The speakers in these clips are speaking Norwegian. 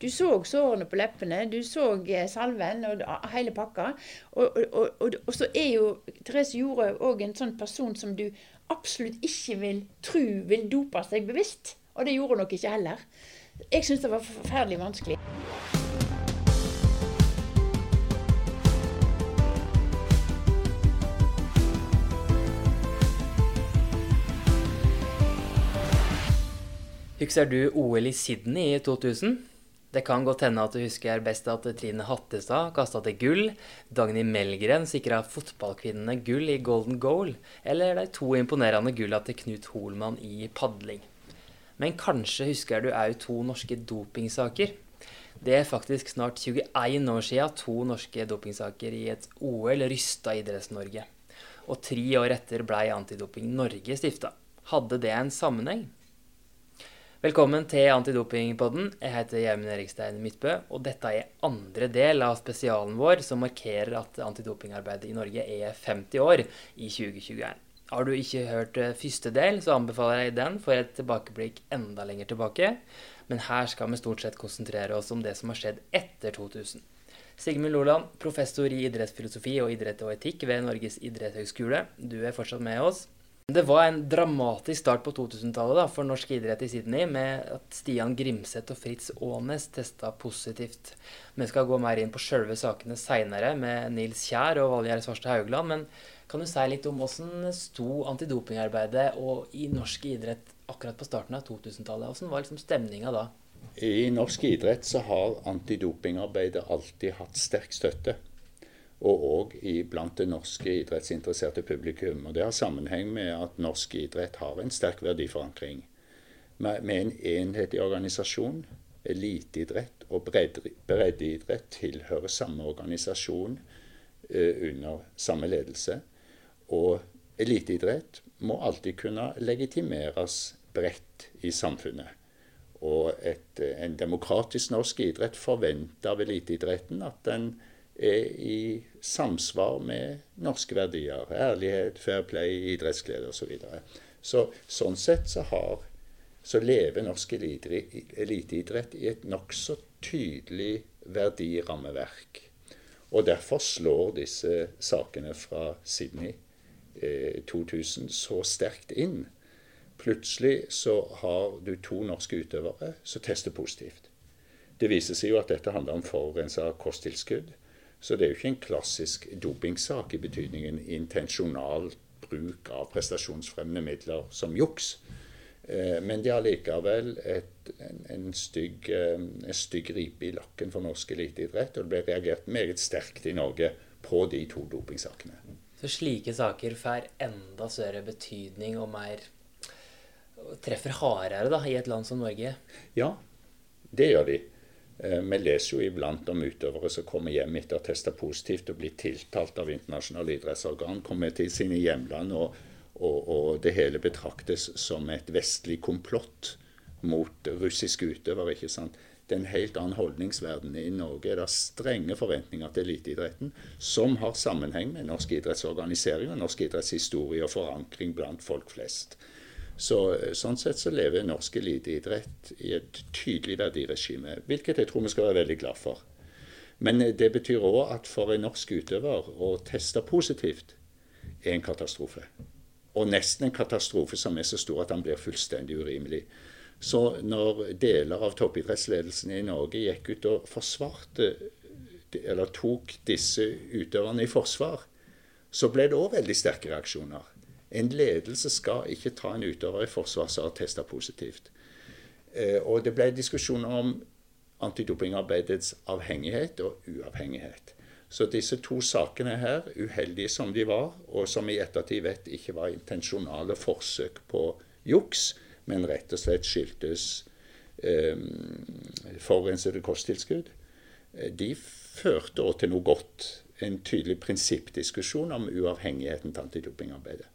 Du så sårene på leppene, du så eh, salven og hele pakka. Og, og, og, og så er jo Therese Jorø òg en sånn person som du absolutt ikke vil tro vil dope seg bevisst. Og det gjorde hun nok ikke heller. Jeg syns det var forferdelig vanskelig. Husker du OL i Sydney i 2000? Det kan godt hende at du husker best at Trine Hattestad kasta til gull, Dagny Melgren sikra fotballkvinnene gull i golden goal, eller de to imponerende gulla til Knut Holmann i padling. Men kanskje husker du òg to norske dopingsaker? Det er faktisk snart 21 år sia to norske dopingsaker i et OL rysta Idretts-Norge. Og tre år etter blei Antidoping Norge stifta. Hadde det en sammenheng? Velkommen til Antidopingpodden. Jeg heter Gjermund Erikstein Midtbø, og dette er andre del av spesialen vår som markerer at antidopingarbeidet i Norge er 50 år i 2021. Har du ikke hørt eh, første del, så anbefaler jeg den for et tilbakeblikk enda lenger tilbake. Men her skal vi stort sett konsentrere oss om det som har skjedd etter 2000. Sigmund Loland, professor i idrettsfilosofi og idrett og etikk ved Norges idrettshøgskole. Du er fortsatt med oss. Det var en dramatisk start på 2000-tallet for norsk idrett i Sydney, med at Stian Grimseth og Fritz Aanes testa positivt. Vi skal gå mer inn på sjølve sakene seinere, med Nils Kjær og Valgjerd Svarstad Haugland. Men kan du si litt om åssen sto antidopingarbeidet og i norsk idrett akkurat på starten av 2000-tallet? Åssen var liksom stemninga da? I norsk idrett så har antidopingarbeidet alltid hatt sterk støtte og òg blant det norske idrettsinteresserte publikum. Og Det har sammenheng med at norsk idrett har en sterk verdiforankring. Med, en enhetlig organisasjon. Eliteidrett og breddeidrett tilhører samme organisasjon eh, under samme ledelse. Og eliteidrett må alltid kunne legitimeres bredt i samfunnet. Og et, en demokratisk norsk idrett forventer av eliteidretten at den er i samsvar med norske verdier. Ærlighet, fair play, idrettsglede osv. Så videre. så, sånn sett så, har, så lever norsk eliteidrett i et nokså tydelig verdirammeverk. Og derfor slår disse sakene fra Sydney eh, 2000 så sterkt inn. Plutselig så har du to norske utøvere som tester positivt. Det viser seg jo at dette handler om forurensa kosttilskudd. Så det er jo ikke en klassisk dopingsak i betydningen intensjonal bruk av prestasjonsfremmende midler som juks. Eh, men det er allikevel en, en, stygg, eh, en stygg ripe i lakken for norsk eliteidrett. Og det ble reagert meget sterkt i Norge på de to dopingsakene. Så slike saker får enda større betydning og mer treffer hardere da, i et land som Norge? Ja, det gjør de. Eh, vi leser jo iblant om utøvere som kommer hjem etter å ha testa positivt og blir tiltalt av internasjonale idrettsorgan, kommer til sine hjemland, og, og, og, det hele betraktes som et vestlig komplott mot russiske utøvere. ikke sant? Det er en helt annen holdningsverden. I Norge er det strenge forventninger til eliteidretten, som har sammenheng med norsk idrettsorganisering og norsk idrettshistorie og forankring blant folk flest. Så, sånn sett så lever norsk eliteidrett i et tydelig verdiregime, hvilket jeg tror vi skal være veldig glad for. Men det betyr òg at for en norsk utøver å teste positivt er en katastrofe. Og nesten en katastrofe som er så stor at den blir fullstendig urimelig. Så når deler av toppidrettsledelsen i Norge gikk ut og forsvarte, eller tok disse utøverne i forsvar, så ble det òg veldig sterke reaksjoner. En ledelse skal ikke ta en utøver i forsvar som har testa positivt. Eh, og det ble diskusjoner om antidopingarbeidets avhengighet og uavhengighet. Så disse to sakene her, uheldige som de var, og som i ettertid vet ikke var intensjonale forsøk på juks, men rett og slett skyldtes eh, forurensede kosttilskudd, eh, de førte òg til noe godt. En tydelig prinsippdiskusjon om uavhengigheten til antidopingarbeidet.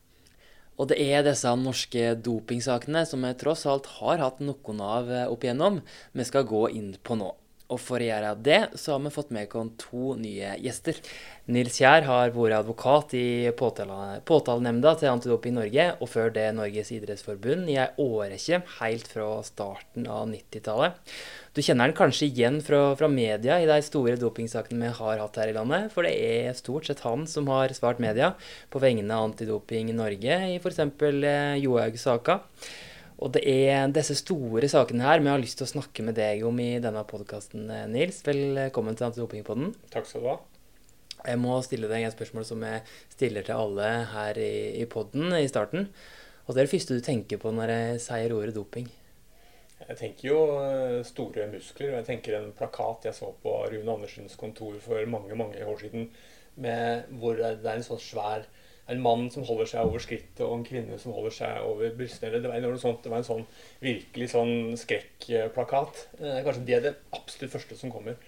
Og det er disse norske dopingsakene som vi tross alt har hatt noen av eh, opp igjennom, vi skal gå inn på nå. Og for å gjøre det, så har vi fått med oss to nye gjester. Nils Kjær har vært advokat i påtale, påtalenemnda til Antidoping Norge, og før det Norges idrettsforbund i ei årrekke, helt fra starten av 90-tallet. Du kjenner han kanskje igjen fra, fra, media i de store dopingsakene vi har hatt her i landet, for det er stort sett han som har svart media på vegne av Antidoping Norge i f.eks. Eh, Johaug-saka. Og det er disse store sakene her vi har lyst til å snakke med deg om i denne podkasten, eh, Nils. Velkommen til Antidopingpodden. Takk skal du ha. Jeg må stille deg et spørsmål som jeg stiller til alle her i, i podden i starten. Og det er det første du tenker på når jeg sier ordet doping? Jeg tenker jo eh, store muskler. og Jeg tenker en plakat jeg så på Rune Andersens kontor for mange mange år siden, med, hvor det er en sånn svær en mann som holder seg over skrittet, og en kvinne som holder seg over brystene. Det var noe sånt, det var en sånn virkelig sånn skrekkplakat. Eh, kanskje det er det absolutt første som kommer.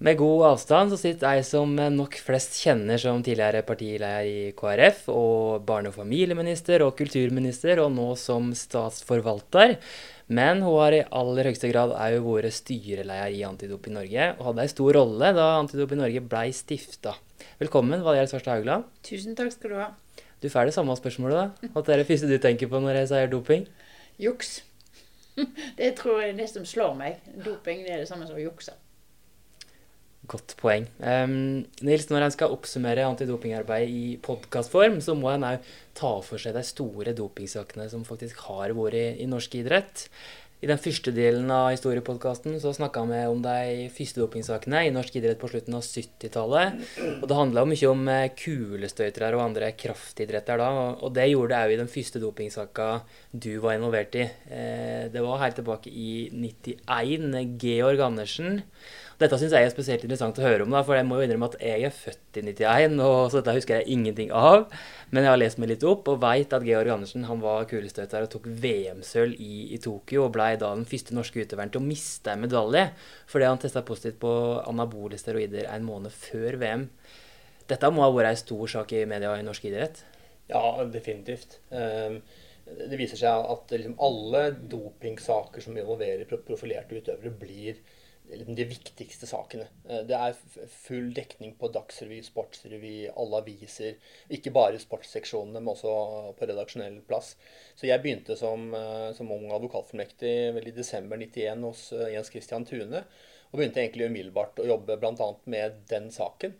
Med god avstand så sitter ei som nok flest kjenner som tidligere partileder i KrF, og barne- og familieminister og kulturminister, og nå som statsforvalter. Men hun har i aller høyeste grad òg vært styreleder i Antidoping Norge, og hadde ei stor rolle da Antidoping Norge blei stifta. Velkommen, Valgjerd Svarstad Haugland. Tusen takk skal du ha. Du får det samme spørsmålet, da. Hva er det første du tenker på når jeg sier doping? Juks. Det tror jeg nesten slår meg. Doping det er det samme som å jukse. Godt poeng. Um, Nils, når en skal oppsummere antidopingarbeid i podkastform, så må en òg ta for seg de store dopingsakene som faktisk har vært i, i norsk idrett. I den første delen av historiepodkasten så snakka vi om de første dopingsakene i norsk idrett på slutten av 70-tallet. Og det handla mye om eh, kulestøytere og andre kraftidretter da. Og det gjorde det òg i den første dopingsaka du var involvert i. Eh, det var helt tilbake i 91. Georg Andersen. Dette syns jeg er spesielt interessant å høre om, da, for jeg må jo innrømme at jeg er født i 91, og så dette husker jeg ingenting av. Men jeg har lest meg litt opp og veit at Georg Andersen han var kulestøter og tok VM-sølv i, i, Tokyo, og blei da den første norske utøveren til å miste en medalje fordi han testa positivt på anabole steroider en måned før VM. Dette må ha vært ei stor sak i media i norsk idrett? Ja, definitivt. Um det viser seg at liksom alle dopingsaker som involverer profilerte utøvere, blir de viktigste sakene. Eh, det er full dekning på Dagsrevy, Sportsrevy, alle aviser. Ikke bare sportsseksjonene, men også på redaksjonell plass. Så jeg begynte som, eh, som ung advokatformektig vel i desember 91 hos eh, Jens Christian Tune. Og begynte egentlig umiddelbart å jobbe bl.a. med den saken.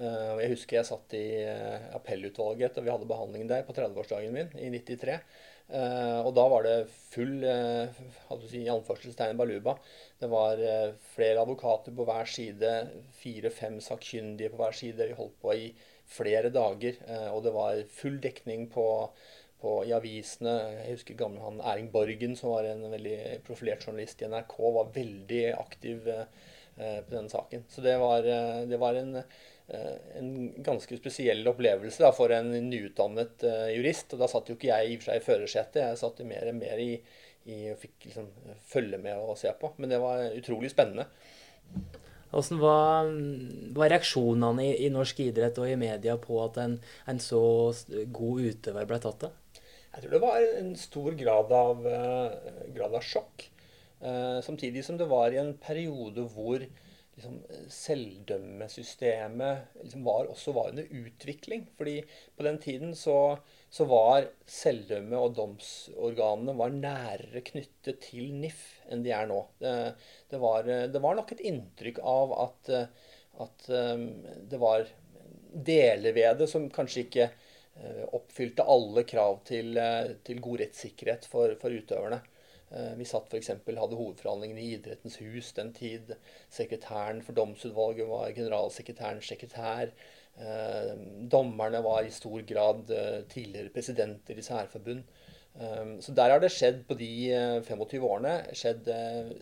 Jeg husker jeg satt i appellutvalget og vi hadde behandlingen der på 30-årsdagen min i 93. Uh, og da var det full uh, hadde si, anførselstegn baluba. Det var uh, flere advokater på hver side, fire-fem sakkyndige på hver side. Vi holdt på i flere dager. og det var full dekning på, på, i avisene. Jeg husker gamle han Erling Borgen, som var en veldig profilert journalist i NRK, var veldig aktiv på denne saken. Så det var, det var en en ganske spesiell opplevelse da, for en nyutdannet uh, jurist. Og da satt jo ikke jeg i og for seg i førersetet, jeg satt mer og mer i, i og fikk liksom følge med og se på. Men det var utrolig spennende. Hvordan var, var reaksjonene i, i, norsk idrett og i media på at en, en så god utøver ble tatt av? Jeg tror det var en stor grad av, grad av sjokk. Uh, samtidig som det var i en periode hvor liksom, selvdømmesystemet liksom var, også var under utvikling. fordi på den tiden så, så var selvdømme og domsorganene var nærere knyttet til NIF enn de er nå. Det, det, var, det var, nok et inntrykk av at, at um, det var deler ved det som kanskje ikke oppfylte alle krav til, til god rettssikkerhet for, for utøverne. Eh, vi satt f.eks. hadde hovedforhandlingene i Idrettens hus den tid. Sekretæren for domsutvalget var generalsekretærens sekretær. Eh, dommerne var i stor grad eh, tidligere presidenter i særforbund. Så der har det skjedd på de 25 årene skjedd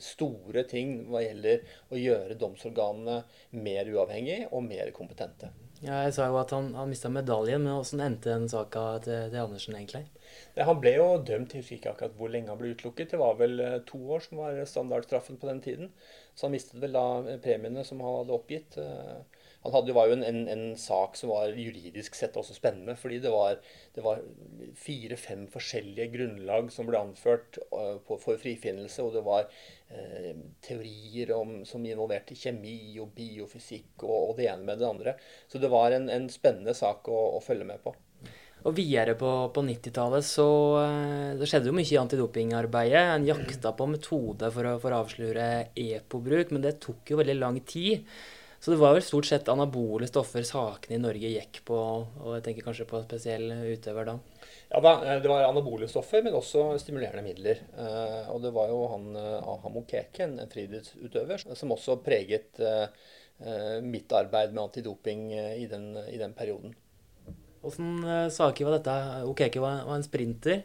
store ting hva gjelder å gjøre domsorganene mer uavhengige og mer kompetente. Ja, jeg sa jo at han, han mista medaljen, men hvordan endte den saka til, til Andersen egentlig? Det, han ble jo dømt, jeg husker ikke akkurat hvor lenge han ble utelukket. Det var vel eh, to år som var standardstraffen på den tiden. Så han mistet vel da eh, premiene som han hadde oppgitt. Eh, han hadde, var jo en, en, en, sak som var juridisk sett også spennende. Fordi det var, var fire-fem forskjellige grunnlag som ble anført for frifinnelse. Og det var teorier om, som involverte kjemi og biofysikk og, og, det ene med det andre. Så det var en, en spennende sak å, å følge med på. Og videre på, på 90-tallet så eh, det skjedde jo mye i antidopingarbeidet. En jakta på metode for å, for avsløre EPO-bruk, men det tok jo veldig lang tid. Så det var vel stort sett anabole stoffer sakene i Norge gikk på, og jeg tenker kanskje på en spesiell utøver da. Ja eh, det var anabole stoffer, men også stimulerende midler. Eh, og det var jo han Aha Mokeke, en friidrettsutøver, som også preget mitt arbeid med antidoping i den, i den perioden. Åssen saker var dette? Okeke var, var en sprinter.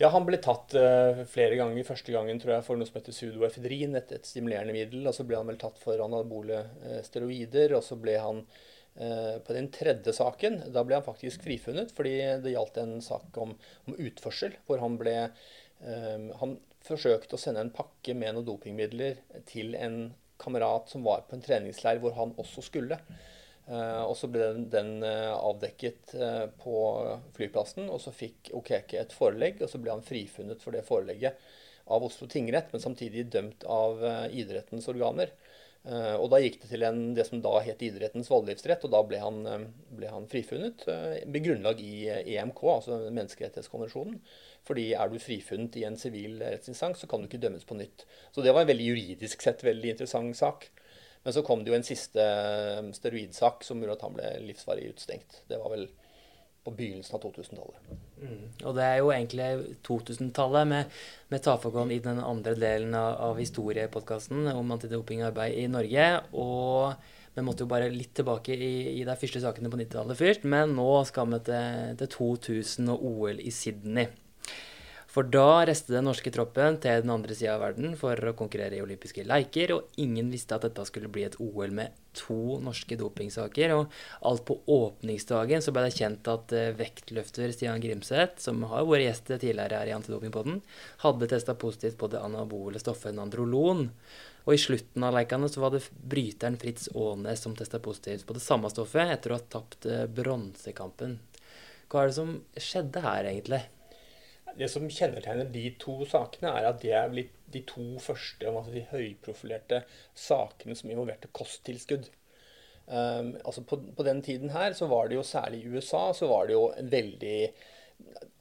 Ja, han ble tatt uh, flere ganger. Første gangen tror jeg for noe som heter pseudoefedrin, et, et stimulerende middel. Og så ble han vel tatt for anabole uh, steroider. Og så ble han på den tredje saken, da ble han faktisk frifunnet fordi det gjaldt en sak om, om utførsel, hvor han ble Han forsøkte å sende en pakke med noen dopingmidler til en kamerat som var på en treningsleir hvor han også skulle. Uh, og så ble den, den avdekket på flyplassen, og så fikk Okeke et forelegg, og så ble han frifunnet for det forelegget av Oslo tingrett, men samtidig dømt av idrettens organer. Og da gikk det til en, det som da het idrettens voldgiftsrett, og da ble han, ble han frifunnet med grunnlag i EMK, altså Menneskerettighetskonvensjonen. Fordi er du frifunnet i en sivil rettsinstans, så kan du ikke dømmes på nytt. Så det var en veldig juridisk sett veldig interessant sak. Men så kom det jo en siste steroidsak som gjorde at han ble livsvarig utstengt. Det var vel på begynnelsen av 2000-tallet. Mm. Og det er jo egentlig 2000-tallet med, med Tafagon i den andre delen av, av historiepodkasten om antidopingarbeid i Norge. Og vi måtte jo bare litt tilbake i, i de første sakene på 90-tallet først. Men nå skal vi til, til 2000 og OL i Sydney. For da reiste den norske troppen til den andre sida av verden for å konkurrere i olympiske leiker, og ingen visste at dette skulle bli et OL med to norske dopingsaker. Og alt på åpningsdagen så ble det kjent at eh, vektløfter Stian Grimseth, som har vært gjest tidligere her i Antidopingpodden, hadde testa positivt på det anabole stoffet nandrolon. Og i slutten av leikene så var det bryteren Fritz Aanes som testa positivt på det samme stoffet etter å ha tapt eh, bronsekampen. Hva er det som skjedde her, egentlig? Det som kjennetegner de to sakene, er at det er blitt de to første altså de høyprofilerte sakene som involverte kosttilskudd. Um, altså på, på, den tiden her så var det jo særlig i USA så var det jo en veldig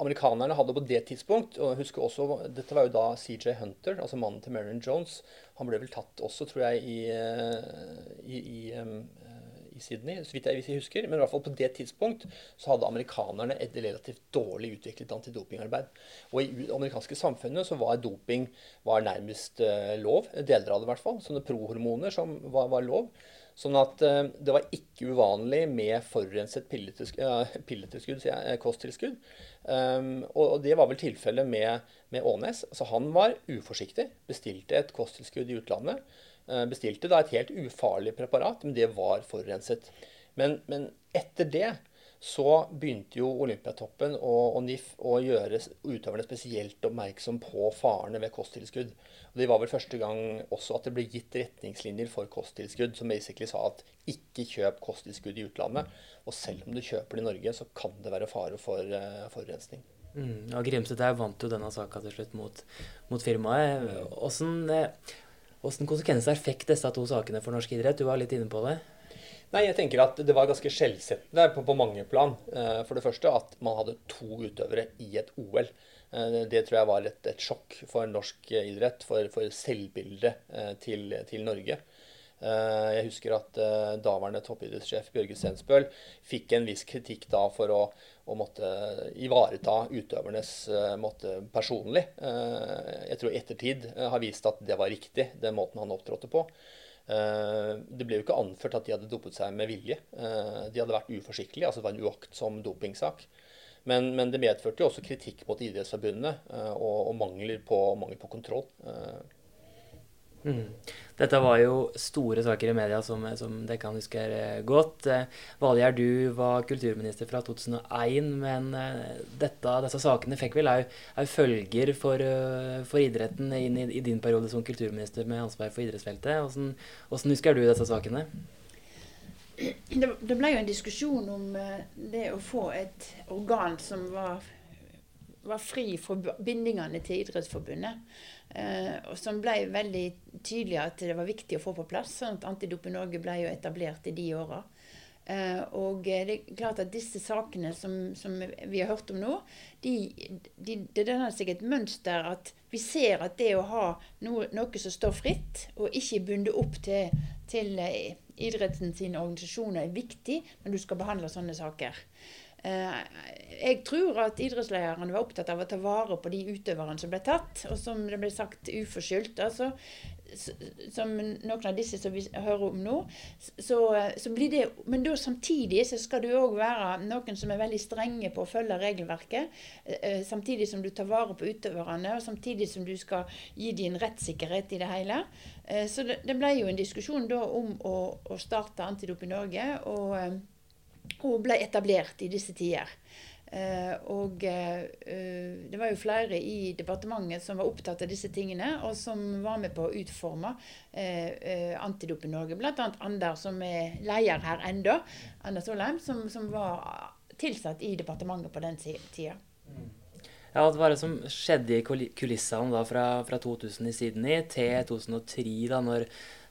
Amerikanerne hadde på det tidspunkt og husker også, Dette var jo da CJ Hunter, altså mannen til Marion Jones. Han ble vel tatt også, tror jeg, i, eh, i, i um, Sydney, så vidt jeg, hvis jeg husker. Men i hvert fall på det tidspunkt så hadde amerikanerne et relativt dårlig utviklet antidopingarbeid. Og i det amerikanske samfunnet så var doping var nærmest uh, lov. Deler av det i hvert fall. Sånne prohormoner som var, var lov. Sånn at uh, det var ikke uvanlig med forurenset pilletilskudd, uh, pilletilskudd kosttilskudd. Um, og, og, det var vel tilfellet med, med Ånes. Så han var uforsiktig, bestilte et kosttilskudd i utlandet. Eh, bestilte da et helt ufarlig preparat, men det var forurenset. Men, men etter det så begynte jo Olympiatoppen og, og NIF å gjøre utøverne spesielt oppmerksom på farene ved kosttilskudd. Og det var vel første gang også at det ble gitt retningslinjer for kosttilskudd som basically sa at ikke kjøp kosttilskudd i utlandet. Og selv om du kjøper det i Norge, så kan det være fare for uh, forurensning. Mm, og Grimstad vant jo denne saka til slutt mot, mot firmaet. Åssen eh, Hvilke konsekvenser fikk disse to sakene for norsk idrett? Du var litt inne på det. Nei, jeg tenker at Det var ganske skjellsettende på, på, mange plan. Eh, for det første at man hadde to utøvere i et OL. Eh, det tror jeg var et, et sjokk for norsk idrett, for, for selvbildet eh, til, til, Norge. Jeg husker at daværende toppidrettssjef Bjørge Stensbøl fikk en viss kritikk da for å, å måtte ivareta utøvernes måte personlig. Jeg tror ettertid har vist at det var riktig, den måten han opptrådte på. det ble jo ikke anført at de hadde dopet seg med vilje. de hadde vært uforsiktige, altså det var en uaktsom dopingsak. Men, men, det medførte jo også kritikk mot Idrettsforbundet og, og mangler, på, mangel på kontroll. Mm. Dette var jo store saker i media som, som dere kan huske godt. Valgjerd, du var kulturminister fra 2001, men dette, disse sakene fikk vel òg følger for, for, idretten inn i, i, din periode som kulturminister med ansvar for idrettsfeltet. Hvordan husker du disse sakene? Det, det ble jo en diskusjon om det å få et organ som var, var fri for bindingene til Idrettsforbundet. Eh, som ble veldig tydelig at det var viktig å få på plass. sånn at Antidoping Norge ble jo etablert i de åra. Eh, og det er klart at disse sakene som, som vi har hørt om nå, de, de, det danner seg et mønster at vi ser at det å ha noe, noe som står fritt, og ikke bundet opp til, til eh, idretten sine organisasjoner, er viktig når du skal behandle sånne saker. Eh, jeg tror at idrettslederne var opptatt av å ta vare på de utøverne som ble tatt, og som det ble sagt uforskyldt. altså som noen av disse som vi hører om nå. Så, så blir det, men da samtidig så skal du òg være noen som er veldig strenge på å følge regelverket. Eh, samtidig som du tar vare på utøverne, og samtidig som du skal gi dem rettssikkerhet i det hele. Eh, så det, det ble jo en diskusjon da om å, å starte Antidop i Norge. og og ble etablert i disse tider. Uh, og uh, det var jo flere i departementet som var opptatt av disse tingene, og som var med på å utforme uh, Antidop i Norge. Bl.a. Ander, som er leder her enda, Anders Solheim, som, som, var tilsatt i departementet på den tida. Ja, Hva var det som skjedde i kulissene da fra, fra 2000 i Sydney til 2003, da når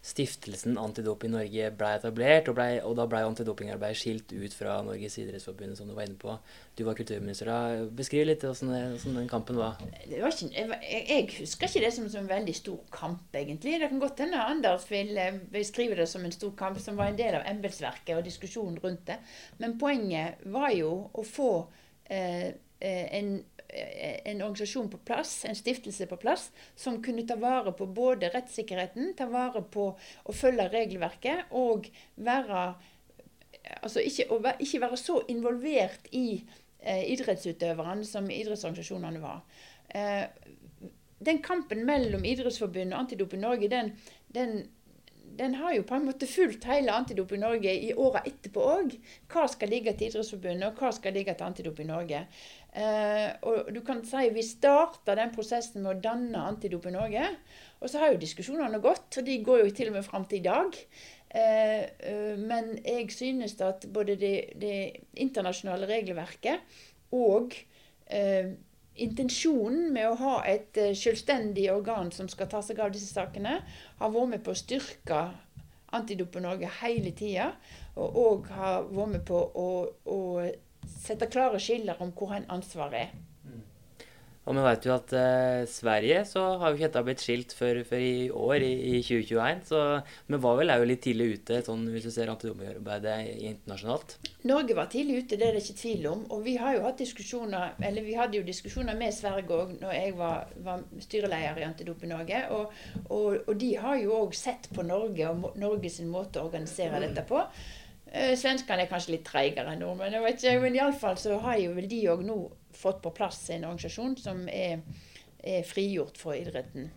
stiftelsen Antidoping Norge ble etablert, og, ble, og da ble antidopingarbeid skilt ut fra Norges idrettsforbund, som du var inne på. Du var kulturminister da. Beskriv litt hvordan den kampen var. var ikke, jeg, jeg, husker ikke det som, som, en veldig stor kamp, egentlig. Det kan godt hende Anders vil eh, beskrive det som en stor kamp som var en del av embetsverket og diskusjonen rundt det. Men poenget var jo å få eh en en organisasjon på plass, en stiftelse på plass, som kunne ta vare på både rettssikkerheten, ta vare på å følge regelverket og være Altså ikke, ikke være så involvert i eh, idrettsutøverne som idrettsorganisasjonene var. Eh, den kampen mellom Idrettsforbundet og Antidoping Norge, den, den, den, har jo på en måte fulgt hele Antidoping Norge i åra etterpå òg. Hva skal ligge til Idrettsforbundet, og hva skal ligge til Antidoping Norge? Eh, og du kan si Vi starta den prosessen med å danne Antidop i Norge. Og så har jo diskusjonene gått, og de går jo til og med fram til i dag. Eh, eh, men jeg synes at både det, det internasjonale regelverket og eh, intensjonen med å ha et uh, selvstendig organ som skal ta seg av disse sakene, har vært med på å styrke Antidop i Norge hele tida. Og òg har vært med på å, å sette klare skiller om hvor ansvaret er. Mm. Og vi vet jo at eh, Sverige så har jo ikke dette blitt skilt før, før, i år, i, i 2021. Så vi var vel òg litt tidlig ute, sånn, hvis du ser antidopingarbeidet internasjonalt? Norge var tidlig ute, det er det ikke tvil om. Og vi har jo hatt diskusjoner, eller vi hadde jo diskusjoner med Sverige òg når jeg var, var, styreleder i Antidoping Norge. Og, og, og, de har jo òg sett på Norge og Norges måte å organisere dette på. Eh, svenskene er kanskje litt treigere enn nordmenn. Jeg vet ikke, men iallfall så har jo vel de òg nå fått på plass en organisasjon som er, er frigjort fra idretten.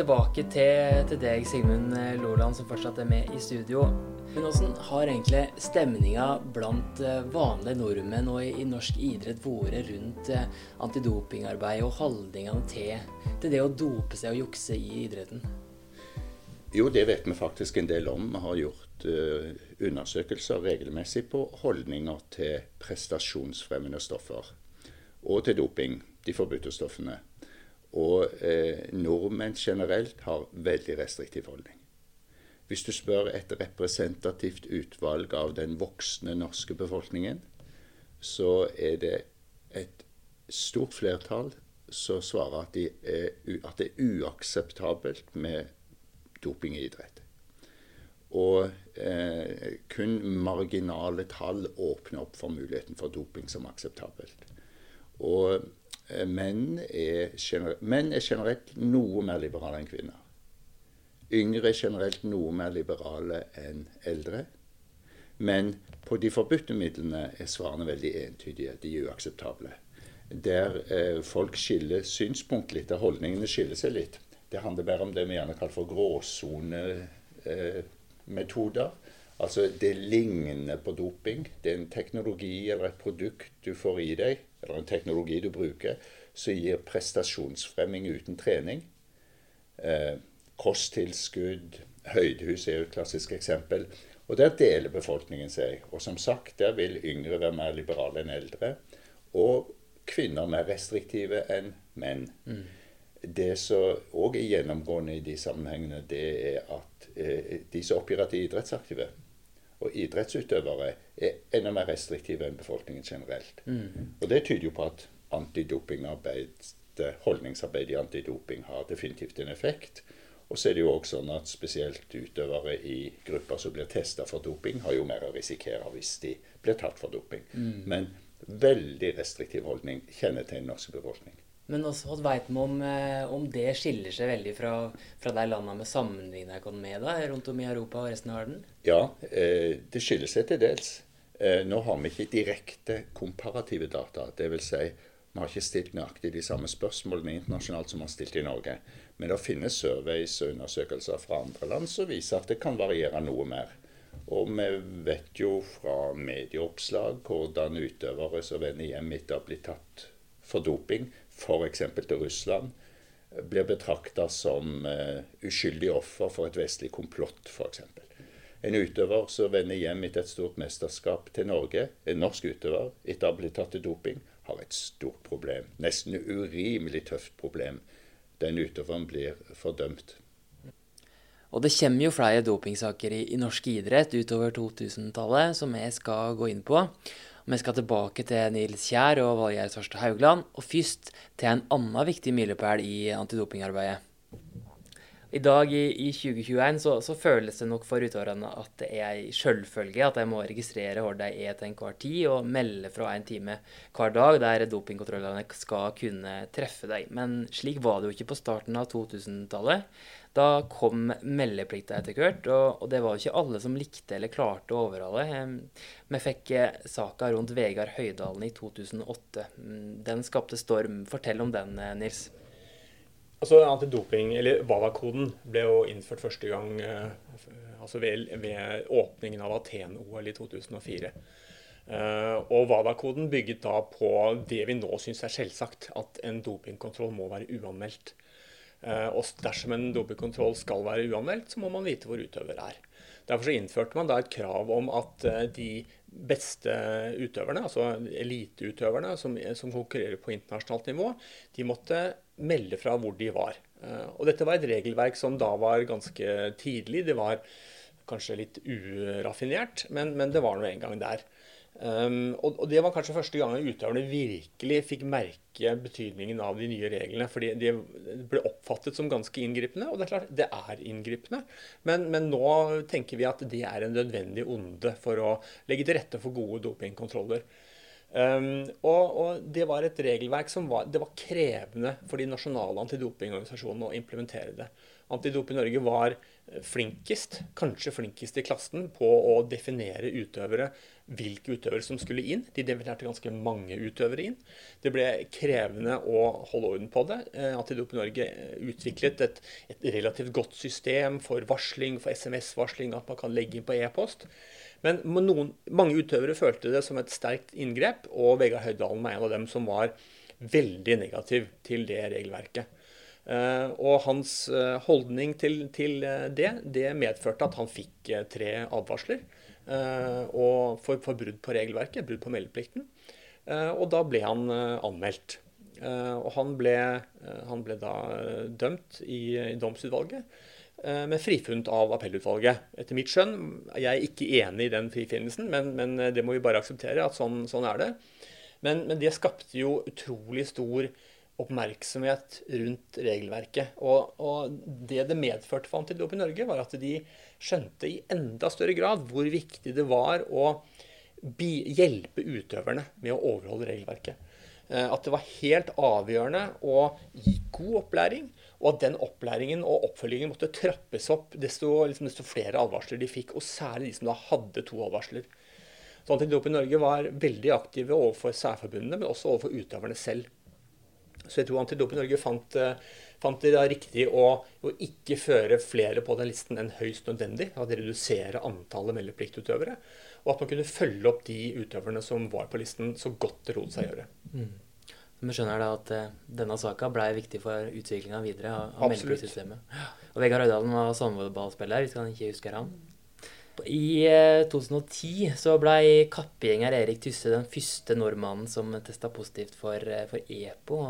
Tilbake til, til deg, Sigmund Loland, som fortsatt er med i studio. Men Hvordan har egentlig stemninga blant eh, vanlige nordmenn og i, i norsk idrett vært rundt eh, antidopingarbeid og holdningene til, til det å dope seg og jukse i idretten? Jo, det vet vi faktisk en del om. Vi har gjort uh, undersøkelser regelmessig på holdninger til prestasjonsfremmende stoffer. Og til doping, de forbudte stoffene. Og uh, nordmenn generelt har veldig restriktiv holdning. Hvis du spør et representativt utvalg av den voksne norske befolkningen, så er det et stort flertall som svarer at, de er, at det er uakseptabelt med doping i idrett. Og eh, kun marginale tall åpner opp for muligheten for doping som akseptabelt. Og eh, menn, er menn, er generelt noe mer liberale enn kvinner. Yngre er generelt noe mer liberale enn eldre. Men på de forbudte midlene er svarene veldig entydige. De er uakseptable. der eh, folk skiller synspunkt litt, der holdningene skiller seg litt. Det handler mer om det vi gjerne kaller for gråsonemetoder. Altså det ligner på doping. Det er en teknologi eller et produkt du får i deg, eller en teknologi du bruker, som gir prestasjonsfremming uten trening. Eh, kosttilskudd, høydehus er jo et klassisk eksempel. Og der deler befolkningen seg. Og som sagt, der vil yngre være mer liberale enn eldre. Og kvinner mer restriktive enn menn. Mm. Det som òg er gjennomgående i de sammenhengene, det er at eh, de som oppgir at de er idrettsaktive, og idrettsutøvere, er enda mer restriktive enn befolkningen generelt. Mm. Og det tyder jo på at antidopingarbeid, holdningsarbeid i antidoping har definitivt en effekt. Og så er det jo også sånn at spesielt utøvere i grupper som blir testa for doping, har jo mer å risikere hvis de blir tatt for doping. Mm. Men veldig restriktiv holdning kjennetegner norsk befolkning. Men også, hva vet vi om, eh, om, det skiller seg veldig fra, fra de landene vi sammenligner oss med da, rundt om i Europa og resten av verden? Ja, eh, det skiller seg til dels. Eh, nå har vi ikke direkte komparative data. Dvs. Si, vi har ikke stilt nøyaktig de samme spørsmålene internasjonalt som vi har stilt i Norge. Men det finnes surveys og undersøkelser fra andre land som viser at det kan variere noe mer. Og vi vet jo fra medieoppslag hvordan utøvere som vender hjem etter å ha blitt tatt for doping, f.eks. til Russland, blir betrakta som uh, uskyldig offer for et vestlig komplott, f.eks. En utøver som vender hjem etter et stort mesterskap til Norge, en norsk utøver, etter å ha blitt tatt til doping, har et stort problem. Nesten urimelig tøft problem. Den utøveren blir fordømt og det kommer jo flere dopingsaker i, i norsk idrett utover 2000-tallet som vi skal gå inn på. Vi skal tilbake til Nils Kjær og Valgjerd Svarstad Haugland, og først til en annen viktig milepæl i antidopingarbeidet. I dag i, i 2021 så, så, føles det nok for utøverne at det er ei selvfølge at de må registrere hvor de er til enhver tid, og melde fra en time hver dag der dopingkontrollene skal kunne treffe deg. Men slik var det jo ikke på starten av 2000-tallet. Da kom meldeplikta etter hvert, og, og, det var jo ikke alle som likte eller klarte å overholde. Vi fikk eh, saka rundt Vegard Høydalen i 2008. Mm, den skapte storm. Fortell om den, eh, Nils. Altså Antidoping, eller WADA-koden, ble jo innført første gang eh, altså ved, ved, åpningen av Aten-OL i 2004. Uh, og WADA-koden bygget da på det vi nå syns er selvsagt, at en dopingkontroll må være uanmeldt. Uh, og dersom en dopingkontroll skal være uanmeldt, så må man vite hvor utøver er. Derfor så innførte man da et krav om at uh, de beste utøverne, altså eliteutøverne som, som konkurrerer på internasjonalt nivå, de måtte melde fra hvor de var. Eh, og dette var et regelverk som da var ganske tidlig. Det var kanskje litt uraffinert, men, men det var nå en gang der. Um, og, og, det var kanskje første gang utøverne virkelig fikk merke betydningen av de nye reglene. fordi de ble oppfattet som ganske inngripende, og det er klart, det er inngripende. Men, men nå tenker vi at det er en nødvendig onde for å legge til rette for gode dopingkontroller. Um, og, og, det var et regelverk som var, var krevende for de nasjonale antidopingorganisasjonene å implementere det. Antidoping Norge var flinkest, kanskje flinkest i klassen, på å definere utøvere, hvilke utøvere som skulle inn. De definerte ganske mange utøvere inn. Det ble krevende å holde orden på det. Eh, Antidoping Norge utviklet et, et relativt godt system for varsling, for SMS-varsling, at man kan legge inn på e-post. Men noen, mange utøvere følte det som et sterkt inngrep, og Vegard Høydalen var en av dem som var veldig negativ til det regelverket. Uh, og hans holdning til, til det, det medførte at han fikk tre advarsler og for, for, brudd på regelverket, brudd på meldeplikten. og da ble han anmeldt. og han ble, han ble, da dømt i, i domsutvalget. med frifunnet av appellutvalget. Etter mitt skjønn, jeg er ikke enig i den frifinnelsen, men, men eh, det må vi bare akseptere at sånn, sånn er det. Men, men, det skapte jo utrolig stor oppmerksomhet rundt regelverket. Og, og det det medførte for Antidop i Norge, var at de skjønte i enda større grad hvor viktig det var å hjelpe utøverne med å overholde regelverket. Eh, at det var helt avgjørende å gi god opplæring og at den opplæringen og oppfølgingen måtte trappes opp desto, liksom, desto flere advarsler de fikk. Og særlig de som da hadde to advarsler. Så Antidop i Norge var veldig aktive overfor særforbundene, men også overfor utøverne selv. Så jeg tror Antidoping Norge fant, fant det riktig å, å, ikke føre flere på den listen enn høyst nødvendig. At redusere antallet meldepliktutøvere. Og at man kunne følge opp de utøverne som var på listen, så godt det lot seg gjøre. Mm. Vi skjønner da at uh, denne saka ble viktig for utviklinga videre av, av meldepliktsystemet. Og Vegard Høydalen var sandvolleyballspiller, hvis han ikke husker han. I uh, 2010 så ble kappgjenger Erik Tysse den første nordmannen som testa positivt for, uh, for, EPO.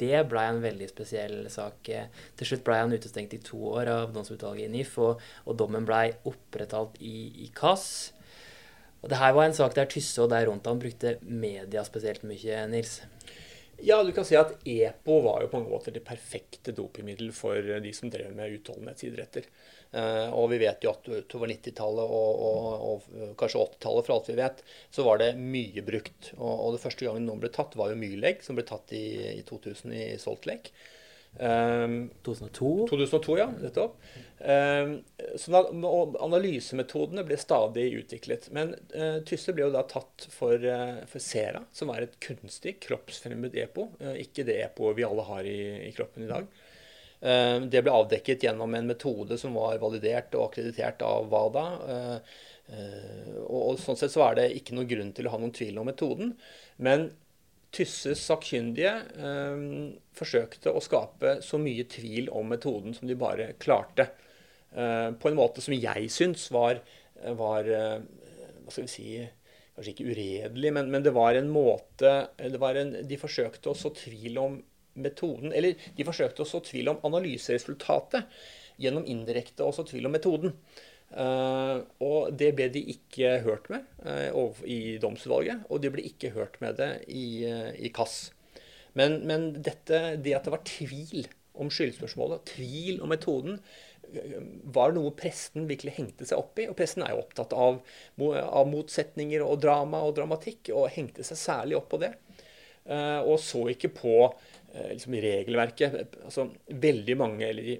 Det ble en veldig spesiell sak. Til slutt ble han utestengt i to år av domsutvalget i NIF, og, og dommen ble opprettholdt i, i KAS. Og det her var en sak der Tysse og de rundt han brukte media spesielt mye, Nils. Ja, du kan si at EPO var jo på en måte det perfekte dopingmiddel for de som drev med utholdenhetsidretter. Eh, og vi vet jo at utover 90-tallet og, og, og, kanskje 80-tallet, for alt vi vet, så var det mye brukt. Og, og det første gangen noen ble tatt, var jo Myleg, som ble tatt i, i 2000 i Salt Lake. Um, 2002? 2002, ja. Nettopp. Um, så analysemetodene ble stadig utviklet. Men uh, Tysse ble jo da tatt for, uh, for Sera, som er et kunstig kroppsfremmed EPO. Uh, ikke det EPO vi alle har i, i kroppen i dag. Uh, det ble avdekket gjennom en metode som var validert og akkreditert av WADA. og, og Sånn sett så er det ikke noen grunn til å ha noen tvil om metoden. Men Tysses sakkyndige eh, forsøkte å skape så mye tvil om metoden som de bare klarte. Eh, på en måte som jeg syns var, var eh, Hva skal vi si Kanskje ikke uredelig, men, men det var en måte var en, De forsøkte å så tvil om metoden Eller de forsøkte å så tvil om analyseresultatet gjennom indirekte å så tvil om metoden. Uh, og det ble de ikke hørt med uh, i domsutvalget, og de ble ikke hørt med det i, uh, i KAS. Men, men dette, det at det var tvil om skyldspørsmålet, tvil om metoden, var noe presten virkelig hengte seg opp i. Og presten er jo opptatt av, av motsetninger og drama og dramatikk, og hengte seg særlig opp på det. og så ikke på liksom, regelverket. Altså, veldig mange, eller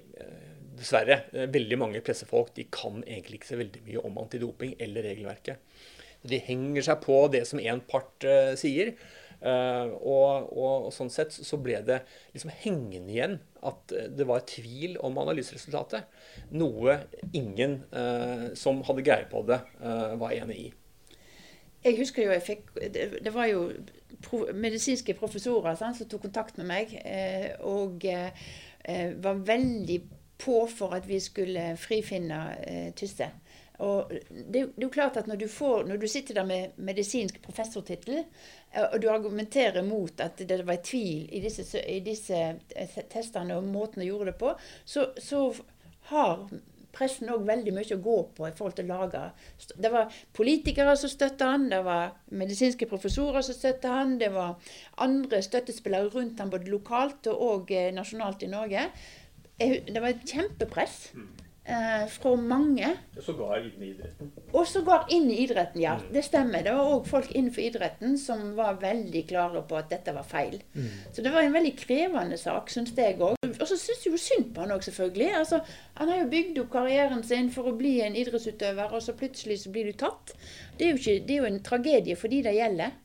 dessverre, eh, veldig mange pressefolk de kan egentlig ikke så veldig mye om antidoping eller regelverket. De henger seg på det som én part uh, sier. Uh, og, og, og, sånn sett så ble det liksom hengende igjen at det var tvil om analyseresultatet. Noe ingen uh, som hadde greie på det, var enig i. Jeg husker jo jeg fikk Det, var jo medisinske professorer sant, som tok kontakt med meg. og var veldig på for at vi skulle frifinne eh, Tysse. Og det, det, er jo klart at når du, får, når du sitter der med medisinsk professortittel, eh, og du argumenterer mot at det var tvil i disse, i disse eh, testene og måten de gjorde det på, så, så har pressen òg veldig mye å gå på i forhold til å lage Det var politikere som støtta han, det var medisinske professorer som støtta han, det var andre støttespillere rundt han både lokalt og, og nasjonalt i Norge. Det var et kjempepress eh, fra mange. Og sågar inn i idretten. Og sågar inn i idretten, ja. Mm. Det stemmer. Det var òg folk innenfor idretten som var veldig klare på at dette var feil. Mm. Så det var en veldig krevende sak, syns jeg òg. Og så syns jeg jo synd på han òg, selvfølgelig. Altså, han har jo bygd opp karrieren sin for å bli en idrettsutøver, og så plutselig så blir du tatt. Det er jo, ikke, det er jo en tragedie for de det gjelder.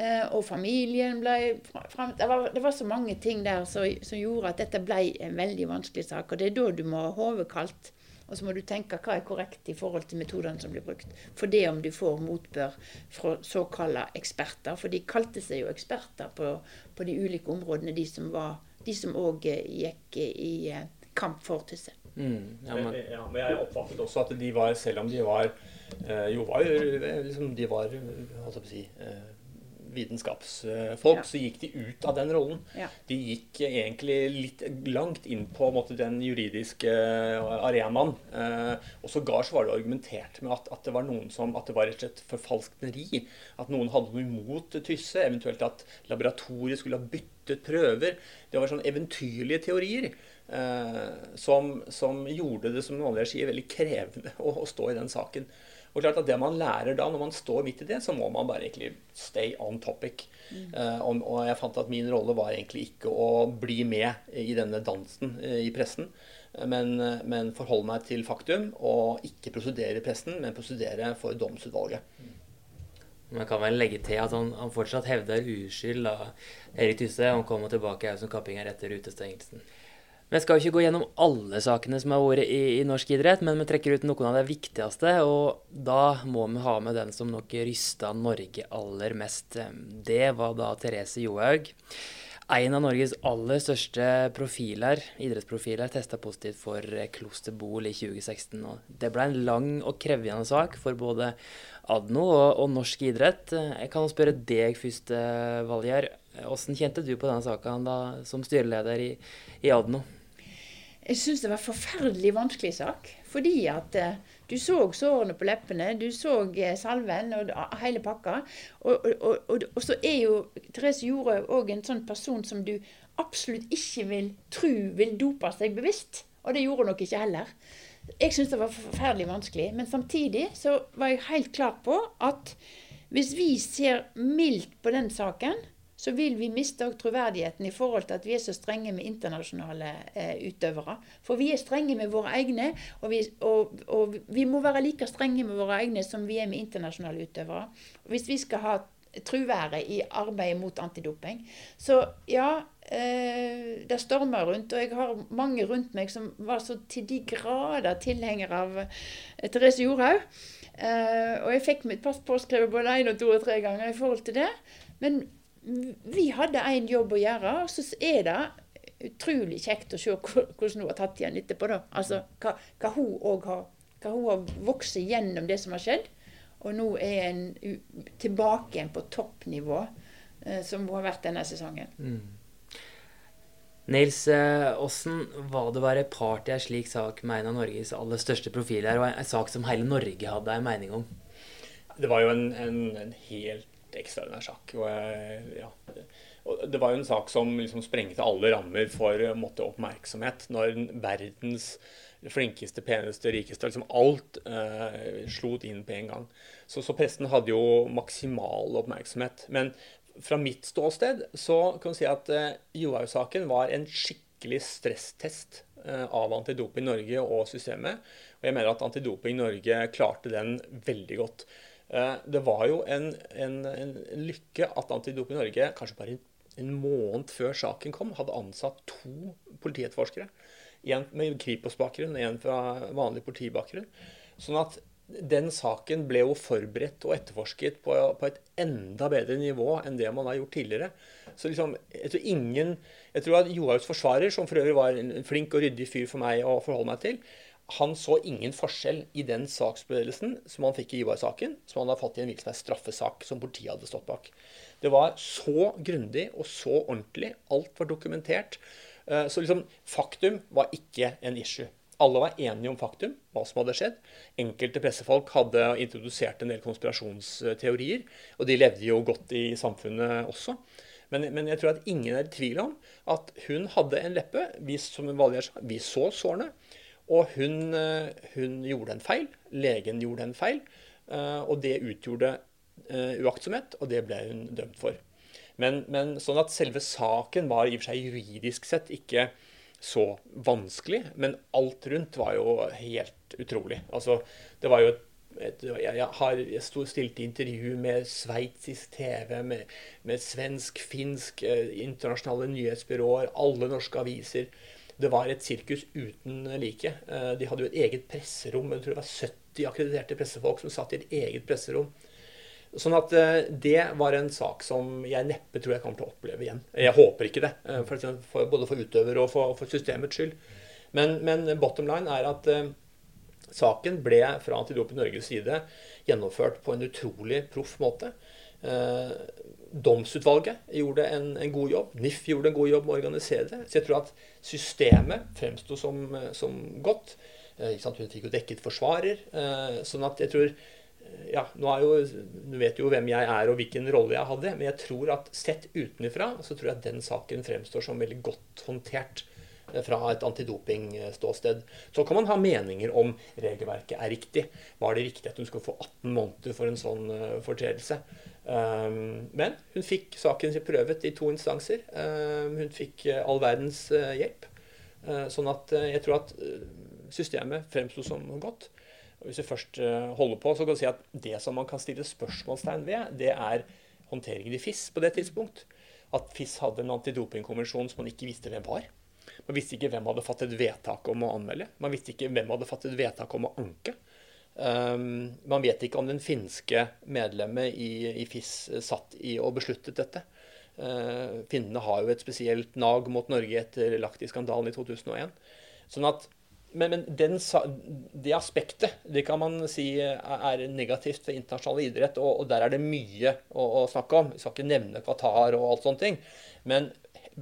Eh, og familien ble fram, det, var, det var så mange ting der som, som, gjorde at dette ble en veldig vanskelig sak. Og det er da du må ha hodet kaldt. Og så må du tenke hva er korrekt i forhold til metodene som blir brukt. For det om du får motbør fra såkalte eksperter. For de kalte seg jo eksperter på, på de ulike områdene, de som var de som òg eh, gikk i eh, kamp for Tysse. Mm, ja, men... Ja, men jeg oppfattet også at de var, selv om de var jo var liksom, De var, holdt jeg på å si vitenskapsfolk, ja. så gikk de ut av den rollen. Ja. De gikk egentlig litt langt inn på måte, den juridiske eh, arenaen. Eh, og sågar så var det argumentert med at, at, det var noen som, at det var rett og slett forfalskneri. At noen hadde noe imot Tysse, eventuelt at laboratoriet skulle ha byttet prøver. Det var sånne eventyrlige teorier. Eh, som, som, gjorde det som noen sier, veldig krevende å, å stå i den saken. Og klart at Det man lærer da, når man står midt i det, så må man bare egentlig stay on topic. Mm. Uh, og, og, jeg fant at min rolle var egentlig ikke å bli med i denne dansen uh, i pressen, uh, men, men, forholde meg til faktum og ikke prosedere i pressen, men prosedere for domsutvalget. Mm. Man kan vel legge til at han, han fortsatt hevder uskyld da Erik Tysse. å komme tilbake som kappinger etter utestengelsen. Vi skal jo ikke gå gjennom alle sakene som har vært i, i, norsk idrett, men vi trekker ut noen av de viktigste, og da må vi ha med den som nok rysta Norge aller mest. Det var da Therese Johaug. En av Norges aller største profiler, idrettsprofiler testa positivt for klosterbol i 2016. og Det ble en lang og krevende sak for både Adno og, og norsk idrett. Jeg kan spørre deg først, Valgjerd. Hvordan kjente du på denne saka som styreleder i, i Adno? Jeg syns det var en forferdelig vanskelig sak. Fordi at eh, du så sårene på leppene, du så eh, salven og hele pakka. Og, og, og, og, så er jo Therese Jorø òg en sånn person som du absolutt ikke vil tro vil dope seg bevisst. Og det gjorde hun nok ikke heller. Jeg syns det var forferdelig vanskelig. Men samtidig så var jeg helt klar på at hvis vi ser mildt på den saken, så vil vi miste troverdigheten i forhold til at vi er så strenge med internasjonale eh, utøvere. For vi er strenge med våre egne, og vi, og, og vi, må være like strenge med våre egne som vi er med internasjonale utøvere. Hvis vi skal ha truværet i arbeidet mot antidoping. Så ja, eh, det stormer rundt, og jeg har mange rundt meg som var så til de grader tilhengere av eh, Therese Jorhaug. Eh, og jeg fikk mitt pass påskrevet både én og to og tre ganger i forhold til det. Men vi hadde en jobb å gjøre, og så er det utrolig kjekt å se hvordan hun har tatt igjen etterpå. da. Altså hva, hva hun òg har hva hun har vokst gjennom det som har skjedd. Og nå er en tilbake igjen på toppnivå, eh, som hun har vært denne sesongen. Mm. Nils, åssen eh, var det å være part i en slik sak med en av Norges aller største profiler, og en, en sak som hele Norge hadde en mening om? Det var jo en, en, en helt ekstraordinær sak. Og, ja. og, det var jo en sak som liksom sprengte alle rammer for måtte, oppmerksomhet. Når verdens flinkeste, peneste, rikeste liksom Alt eh, slo inn på en gang. Så, så, pressen hadde jo maksimal oppmerksomhet. Men fra mitt ståsted så kan du si at eh, Johaug-saken var en skikkelig stresstest eh, av Antidoping Norge og systemet. Og jeg mener at Antidoping Norge klarte den veldig godt. Eh, det var jo en, en, en lykke at Antidoping Norge kanskje bare en måned før saken kom, hadde ansatt to politietterforskere. En med Kripos-bakgrunn en fra vanlig politibakgrunn. Sånn at den saken ble jo forberedt og etterforsket på, på, et enda bedre nivå enn det man har gjort tidligere. Så liksom, jeg tror ingen, jeg tror at Johaugs forsvarer, som for øvrig var en flink og ryddig fyr for meg å forholde meg til, han så ingen forskjell i den saksbevegelsen som han fikk i Ivar-saken, som han har fått i en hvilken straffesak som politiet hadde stått bak. Det var så grundig og så ordentlig. Alt var dokumentert. Eh, så liksom, faktum var ikke en issue. Alle var enige om faktum, hva som hadde skjedd. Enkelte pressefolk hadde introdusert en del konspirasjonsteorier, og de levde jo godt i samfunnet også. Men, men jeg tror at ingen er i tvil om at hun hadde en leppe. Vi, som Valgjerd sa, vi så sårene. Og hun, eh, hun, gjorde en feil. Legen gjorde en feil. Eh, og det utgjorde eh, uaktsomhet, og det ble hun dømt for. Men, men, sånn at selve saken var i og for seg juridisk sett ikke så vanskelig, men alt rundt var jo helt utrolig. Altså, det var jo et, jeg, har jeg stilte intervju med sveitsisk TV, med, med svensk, finsk, internasjonale nyhetsbyråer, alle norske aviser. Det var et sirkus uten like. Eh, de hadde jo et eget presserom. Jeg tror det var 70 akkrediterte pressefolk som satt i et eget presserom. Sånn at eh, det var en sak som jeg neppe tror jeg kommer til å oppleve igjen. Jeg håper ikke det, eh, for, både for utøver og for, systemets skyld. Men, men, bottom line er at saken ble fra Antidoping Norges side gjennomført på en utrolig proff måte. Domsutvalget gjorde en, en, god jobb. NIF gjorde en god jobb med å organisere det. Så jeg tror at systemet fremsto som, som, godt. Eh, Hun fikk jo dekket forsvarer. Eh, sånn at jeg tror eh, ja, nå jo, Du vet jo hvem jeg er og hvilken rolle jeg hadde, men jeg tror at sett utenfra så tror jeg at den saken fremstår som veldig godt håndtert fra et antidopingståsted. Så kan man ha meninger om regelverket er riktig. Var det riktig at hun skulle få 18 måneder for en sånn fortredelse? Um, men hun fikk saken sin prøvet i to instanser. Um, hun fikk uh, all verdens uh, hjelp. Sånn at jeg tror at systemet fremsto som godt. Hvis vi først holder på, så kan vi si at det som man kan stille spørsmålstegn ved, det er håndteringen i FIS på det tidspunkt. At FIS hadde en antidopingkonvensjon som man ikke visste hvem var. Man visste ikke hvem hadde fattet vedtak om å anmelde. Man visste ikke hvem hadde fattet vedtak om å anke. Um, man vet ikke om den finske medlemmet i, i FIS satt i og besluttet dette. Uh, finnene har jo et spesielt nag mot Norge etter Lakti-skandalen i 2001. Sånn at, men, men den, det aspektet det kan man si er negativt for internasjonal idrett, og, og der er det mye å, å, snakke om. Vi skal ikke nevne Qatar og alt sånne ting. Men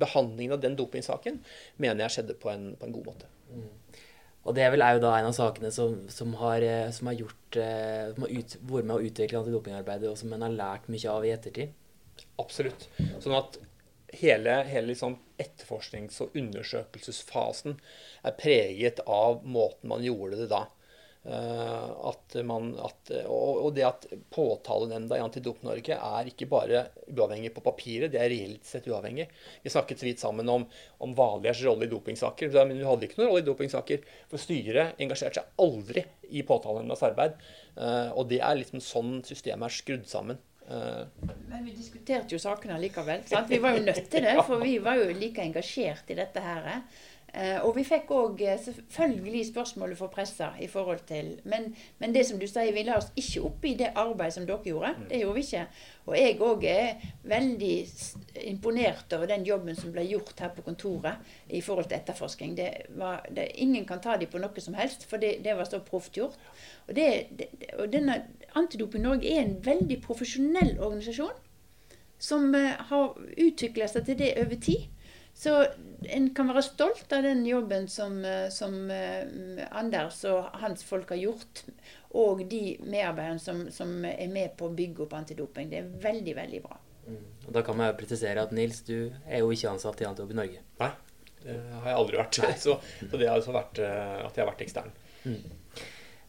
behandlingen av den dopingsaken mener jeg skjedde på en, på en god måte. Mm. Og det er vel da en av sakene som, som, har, eh, som har, gjort, eh, som har ut, vært med å utvikle antidopingarbeidet, og som en har lært mye av i ettertid. Absolutt. Sånn at hele, hele liksom etterforsknings- og undersøkelsesfasen er preget av måten man gjorde det da. Eh, at man, at, og, det at påtalenemnda i Antidop Norge er ikke bare uavhengig på papiret, det er reelt sett uavhengig. Vi snakket så vidt sammen om, om Valgjerds rolle i dopingsaker. Men hun hadde ikke noen rolle i dopingsaker. For styret engasjerte seg aldri i påtalenemndas arbeid. Eh, og det er liksom sånn systemet er skrudd sammen. Eh, men vi diskuterte jo sakene likevel. Sant? Vi var jo nødt til det, for vi var jo like engasjert i dette her. Eh, og vi fikk òg eh, selvfølgelig spørsmålet for pressa i forhold til men, men, det som du sier, vi la oss ikke opp i det arbeidet som dere gjorde. Mm. Det gjorde vi ikke. Og jeg òg er veldig imponert over den jobben som ble gjort her på kontoret i forhold til etterforskning. Det var, det, ingen kan ta dem på noe som helst, for det, det var så proft gjort. Og, det, det, og denne Antidoping Norge er en veldig profesjonell organisasjon som uh, har utvikla seg til det over tid. Så en kan være stolt av den jobben som, eh, som eh, Anders og hans folk har gjort. Og de medarbeiderne som, som, er med på å bygge opp antidoping. Det er veldig, veldig bra. Mm. Og Da kan man presisere at Nils, du er jo ikke ansatt i Antidoping Norge. Nei, det har jeg aldri vært. Så, så det har altså vært eh, at jeg har vært ekstern. Mm.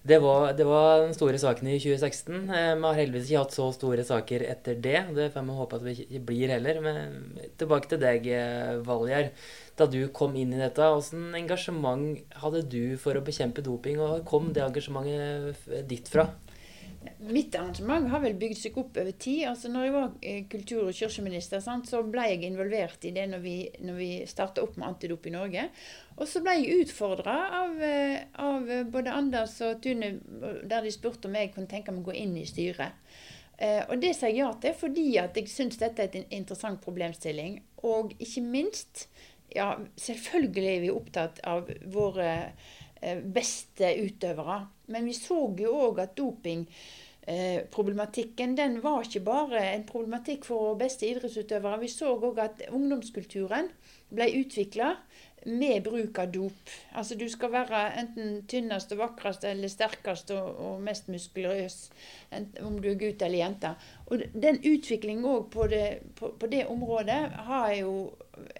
Det var, det var, den store saken i 2016. Eh, vi har heldigvis ikke hatt så store saker etter det. Det får vi håpe at vi ikke blir heller. Men tilbake til deg, eh, Valgjerd. Da du kom inn i dette, hvilket engasjement hadde du for å bekjempe doping? Og hvor kom det engasjementet ditt fra? Mitt arrangement har vel bygd seg opp over tid. altså når jeg var eh, kultur- og kirkeminister, så ble jeg involvert i det når vi, når vi starta opp med Antidop i Norge. Og så ble jeg utfordra av, eh, av, både Anders og Tune, der de spurte om jeg kunne tenke meg å gå inn i styret. Eh, og det sa jeg ja til fordi at jeg syns dette er en interessant problemstilling. Og ikke minst, ja, selvfølgelig er vi opptatt av våre Eh, beste utøvere. Men vi så jo òg at dopingproblematikken den var ikke bare en problematikk for beste idrettsutøvere. Vi så òg at ungdomskulturen ble utvikla med bruk av dop. Altså du skal være enten tynnest og vakrest eller sterkest og, og mest muskuløs, om du er gutt eller jente. Og den utviklingen òg på, på, på, det området har jo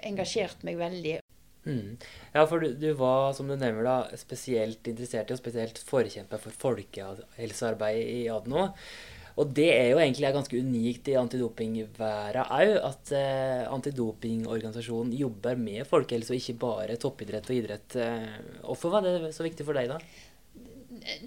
engasjert meg veldig. Mm. Ja, for du, du, var, som du nevner, da, spesielt interessert i og spesielt forkjemper for folkehelsearbeid i Adno. Og det er jo egentlig ganske unikt i antidopingværa òg, at eh, antidopingorganisasjonen jobber med folkehelse og ikke bare toppidrett og idrett. Eh, hvorfor var det så viktig for deg, da?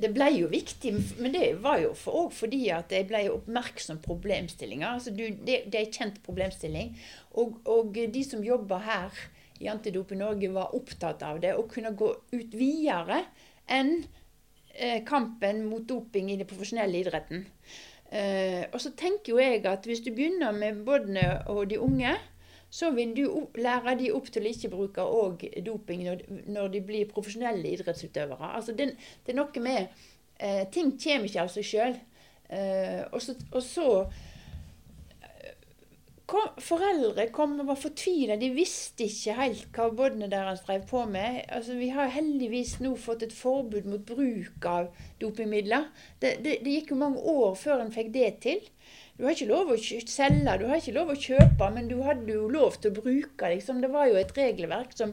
det ble jo viktig, men det var jo òg for, fordi at jeg ble oppmerksom på problemstillinger. Altså det, det, er en kjent problemstilling. Og, og de som jobber her, i i Norge var opptatt av det, å kunne gå ut videre enn eh, kampen mot doping i den profesjonelle idretten. Eh, og så tenker jo jeg at hvis du begynner med både og de unge, så vil du lære de opp til å ikke bruke doping når, de blir profesjonelle idrettsutøvere. Altså det, er noe med eh, Ting kommer ikke av seg sjøl. Og så kom, foreldre kom og var fortvila. De visste ikke helt hva båndene deres drev på med. Altså, vi har heldigvis nå fått et forbud mot bruk av dopingmidler. Det, det, det gikk jo mange år før en fikk det til. Du har ikke lov å selge, du har ikke lov å kjøpe, men du hadde jo lov til å bruke. Liksom. Det var jo et regelverk som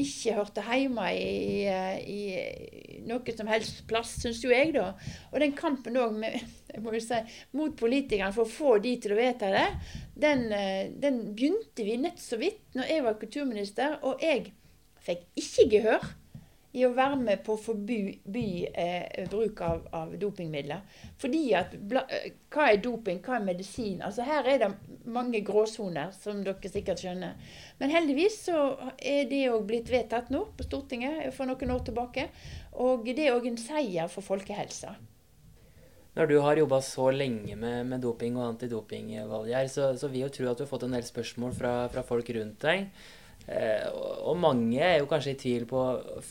ikke hørte hjemme i, i noe som helst plass, syns jo jeg, da. Og den kampen òg si, mot politikerne for å få de til å vedta det, den, eh, den begynte vi nett så vidt når jeg var kulturminister, og jeg fikk ikke gehør i å være med på å forby eh, bruk av, av, dopingmidler. Fordi at bla, eh, Hva er doping, hva er medisin? Altså Her er det mange gråsoner, som dere sikkert skjønner. Men heldigvis så er det òg blitt vedtatt nå på Stortinget for noen år tilbake. Og det er òg en seier for folkehelsa. Når du har jobba så lenge med, med, doping og antidoping, Valgjerd, så, så vil jeg tro at du har fått en del spørsmål fra, fra folk rundt deg. Eh, og mange er jo kanskje i tvil på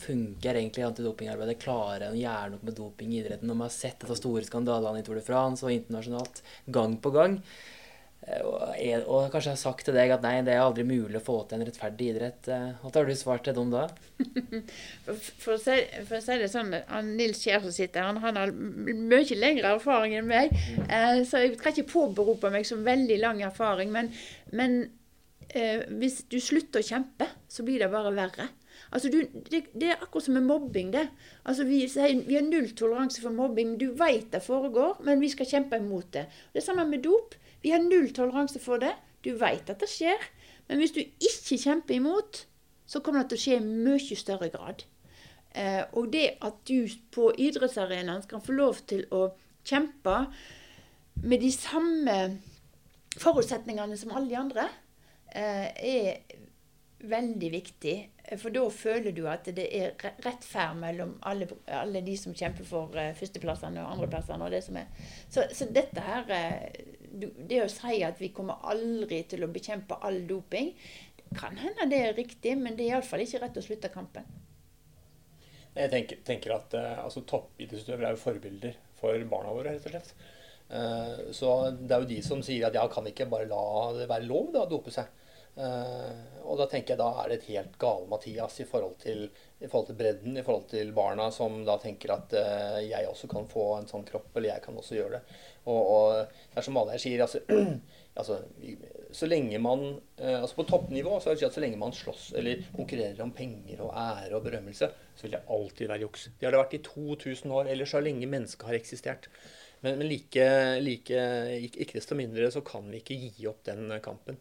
funker egentlig antidopingarbeidet. Klarer en å gjøre noe med doping i idretten? Når man har sett disse store skandalene i Tour de France og internasjonalt gang på gang. Eh, og, er, og, kanskje har sagt til deg at nei, det er aldri mulig å få til en rettferdig idrett. Eh, hva har du svart til dem da? for, å si, for, å si, det sånn, Nils Kjær som sitter her, han har mye lengre erfaring enn meg. Mm. Eh, så jeg kan ikke påberope meg som veldig lang erfaring. Men, men eh, hvis du slutter å kjempe, så blir det bare verre. Altså, du, det, det, er akkurat som med mobbing. det. Altså, vi, vi har null toleranse for mobbing. Du vet det foregår, men vi skal kjempe imot det. Det samme med dop. Vi har null toleranse for det. Du vet at det skjer. Men hvis du ikke kjemper imot, så kommer det til å skje i mye større grad. Eh, og det at du på idrettsarenaen skal få lov til å kjempe med de samme forutsetningene som alle de andre, er veldig viktig. For da føler du at det er rettferd mellom alle, alle, de som kjemper for uh, førsteplassene og andreplassene. og det som er. Så, så dette her Det å si at vi kommer aldri til å bekjempe all doping, det kan hende det er riktig, men det er iallfall ikke rett å slutte kampen. Jeg tenker, tenker at altså, Toppidrettsutøvere er jo forbilder for barna våre, rett og slett. Så det er jo de som sier at ja, kan ikke bare la det være lov da, å dope seg. Uh, og da tenker jeg da er det et helt gale Mathias i forhold, til, i forhold til bredden, i forhold til barna som da tenker at uh, jeg også kan få en sånn kropp, eller jeg kan også gjøre det. Og, og det er som her sier, altså, altså, så lenge man uh, altså På toppnivå så, er det så lenge man slåss eller konkurrerer om penger og ære og berømmelse, så vil det alltid være juks. Det har det vært i 2000 år, eller så lenge mennesket har eksistert. Men, men like, like, ikke desto mindre så kan vi ikke gi opp den kampen.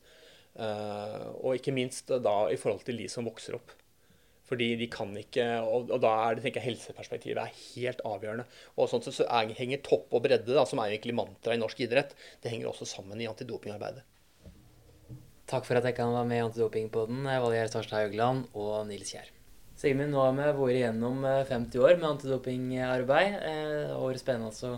Eh, og ikke minst da i forhold til de som vokser opp. Fordi de kan ikke Og, da er det, tenker jeg, helseperspektivet er helt avgjørende. Og sånn så er, henger topp og bredde, da, som er egentlig mantra i norsk idrett, det henger også sammen i antidopingarbeidet. Takk for at jeg kan være med i Antidopingpodden, Valgjerd Svarstad Haugland og Nils Kjær. Sigmund, nå har vi vært igjennom 50 eh, år med antidopingarbeid. Eh, det har spennende å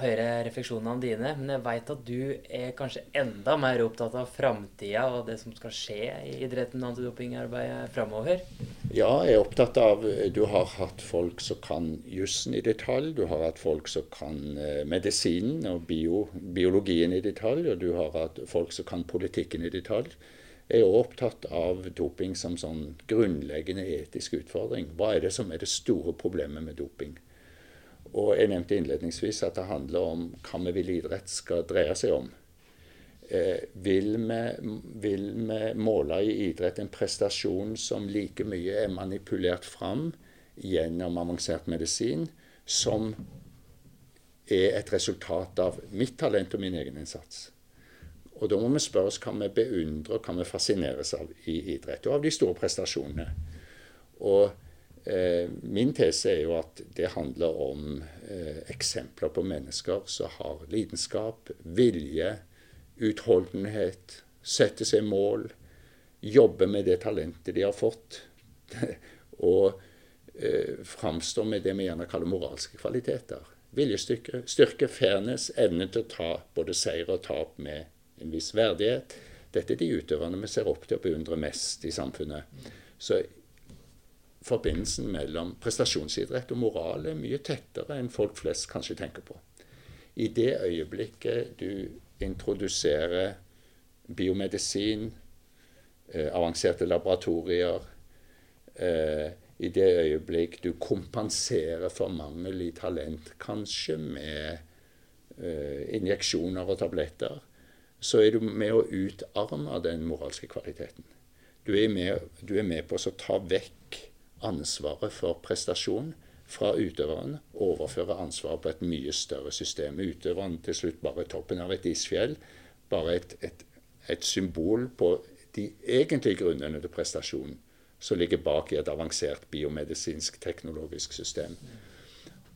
høre refleksjonene dine. Men jeg veit at du er kanskje enda mer opptatt av framtida og det som skal skje i idretten og antidopingarbeid framover? Ja, jeg er opptatt av Du har hatt folk som kan jussen i detalj. Du har hatt folk som kan eh, medisinen og bio, biologien i detalj. Og du har hatt folk som kan politikken i detalj er opptatt av doping som sånn grunnleggende etisk utfordring. Hva er det som er det store problemet med doping? Og Jeg nevnte innledningsvis at det handler om hva vi vil idrett skal dreie seg om. Eh, vil, vi, vil, vi, måle i idrett en prestasjon som like mye er manipulert fram gjennom avansert medisin, som er et resultat av mitt talent og min egen innsats? Og da må vi spørre oss hva vi beundrer og hva vi fascineres av i idrett, og av de store prestasjonene. Og eh, min tese er jo at det handler om eh, eksempler på mennesker som har lidenskap, vilje, utholdenhet, setter seg mål, jobber med det talentet de har fått, og eh, framstår med det vi gjerne kaller moralske kvaliteter. Viljestyrke, styrke, fairness, evne til å ta både seier og tap med en viss verdighet. Dette er de utøverne vi ser opp til å beundre mest i samfunnet. Så forbindelsen mellom prestasjonsidrett og moral er mye tettere enn folk flest kanskje tenker på. I det øyeblikket du introduserer biomedisin, eh, avanserte laboratorier eh, I det øyeblikk du kompenserer for mangel i talent, kanskje med eh, injeksjoner og tabletter, så er du med å utarme den moralske kvaliteten. Du er med, du er med på å ta vekk ansvaret for prestasjon fra utøveren overføre ansvaret på et mye større system. Utøveren til slutt bare toppen av et isfjell. Bare et, et, et symbol på de egentlige grunnene til prestasjon. som ligger bak i et avansert biomedisinsk teknologisk system.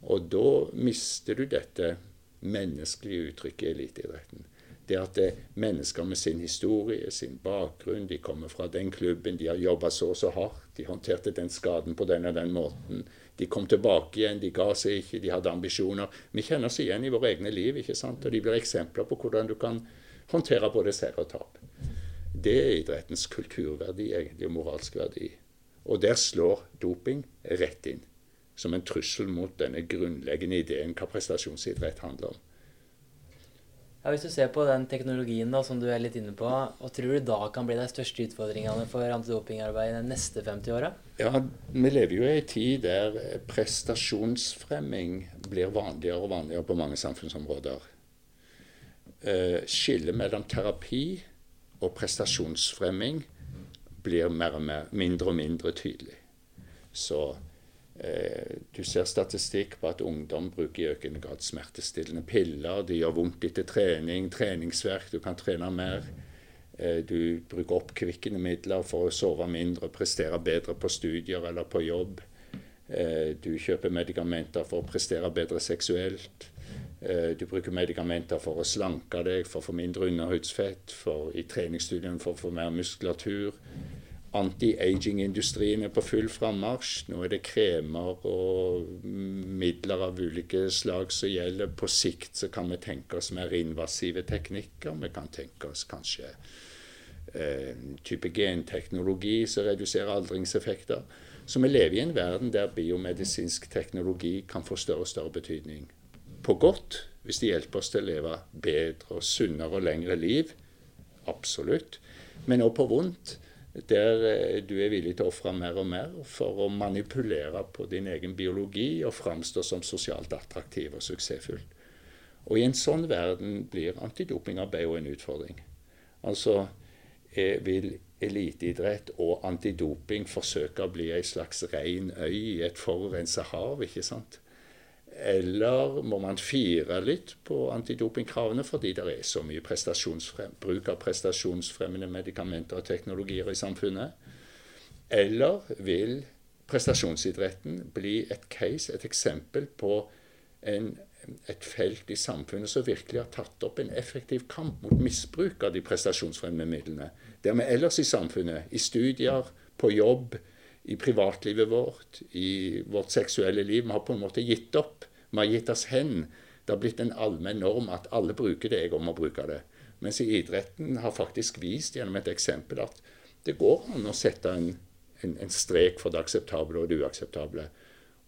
Og da mister du dette menneskelige uttrykket i eliteidretten. Det at det er mennesker med sin historie, sin bakgrunn, de kommer fra den klubben, de har jobba så og så hardt, de håndterte den skaden på den og den måten. De kom tilbake igjen, de ga seg ikke, de hadde ambisjoner. Vi kjenner oss igjen i våre egne liv, ikke sant? og de blir eksempler på hvordan du kan håndtere både seier og tap. Det er idrettens kulturverdi, egentlig, og moralsk verdi. Og der slår doping rett inn. Som en trussel mot denne grunnleggende ideen hva prestasjonsidrett handler om. Ja, Hvis du ser på den teknologien da, som du er litt inne på, hva tror du da kan bli de største utfordringene for antidopingarbeidet de neste 50 åra? Ja, vi lever jo i en tid der prestasjonsfremming blir vanligere og vanligere på mange samfunnsområder. Eh, skillet mellom terapi og prestasjonsfremming blir mer og mer, mindre og mindre tydelig. Så du ser statistikk på at ungdom bruker i økende grad smertestillende piller. Det gjør vondt etter trening, treningsverk, du kan trene mer. Eh, du bruker oppkvikkende midler for å sove mindre, prestere bedre på studier eller på jobb. Eh, du kjøper medikamenter for å prestere bedre seksuelt. Du bruker medikamenter for å slanke deg, for å få mindre underhudsfett, for, i treningsstudien for å få mer muskulatur. Anti-aging-industrien er på full frammarsj. Nå er det kremer og midler av ulike slag som gjelder. På sikt så kan vi tenke oss mer invasive teknikker. Vi kan tenke oss kanskje eh, type genteknologi som reduserer aldringseffekter. Så vi lever i en verden der biomedisinsk teknologi kan få større og større betydning. På godt, hvis det hjelper oss til å leve bedre, og sunnere og lengre liv. Absolutt. Men også på vondt der eh, du er villig til å ofre mer og mer for å manipulere på din egen biologi og framstå som sosialt attraktiv og suksessfull. Og I en sånn verden blir antidopingarbeid jo en utfordring. Altså vil eliteidrett og antidoping forsøke å bli ei slags rein øy i et forurensa hav, ikke sant? Eller må man fire litt på antidopingkravene fordi det er så mye bruk av prestasjonsfremmende medikamenter og teknologier i samfunnet? Eller vil prestasjonsidretten bli et case, et eksempel på en, et felt i samfunnet som virkelig har tatt opp en effektiv kamp mot misbruk av de prestasjonsfremmende midlene? Der vi ellers i samfunnet, i studier, på jobb, i privatlivet vårt, i vårt seksuelle liv. Vi har på en måte gitt opp. Vi har gitt oss hen. Det har blitt en allmenn norm at alle bruker det, jeg òg må bruke det. Mens i idretten har faktisk vist gjennom et eksempel at det går an å sette en, en, en strek for det akseptable og det uakseptable.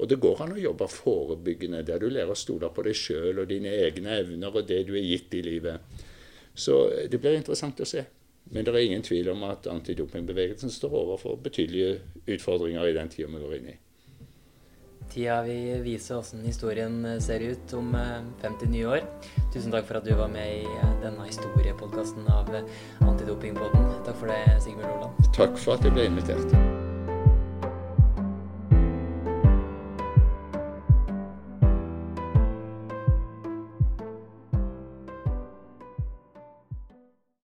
Og det går an å jobbe forebyggende, der du lærer å stole på deg sjøl og dine egne evner og det du er gitt i livet. Så det blir interessant å se. Men det er ingen tvil om at antidopingbevegelsen står overfor betydelige utfordringer i den tida vi går inn i. Tida vil vise åssen historien ser ut om 50 nye år. Tusen takk for at du var med i eh, denne historiepodkasten av Antidopingpodden. Takk for det, Sigmund Roland. Takk for at jeg ble invitert.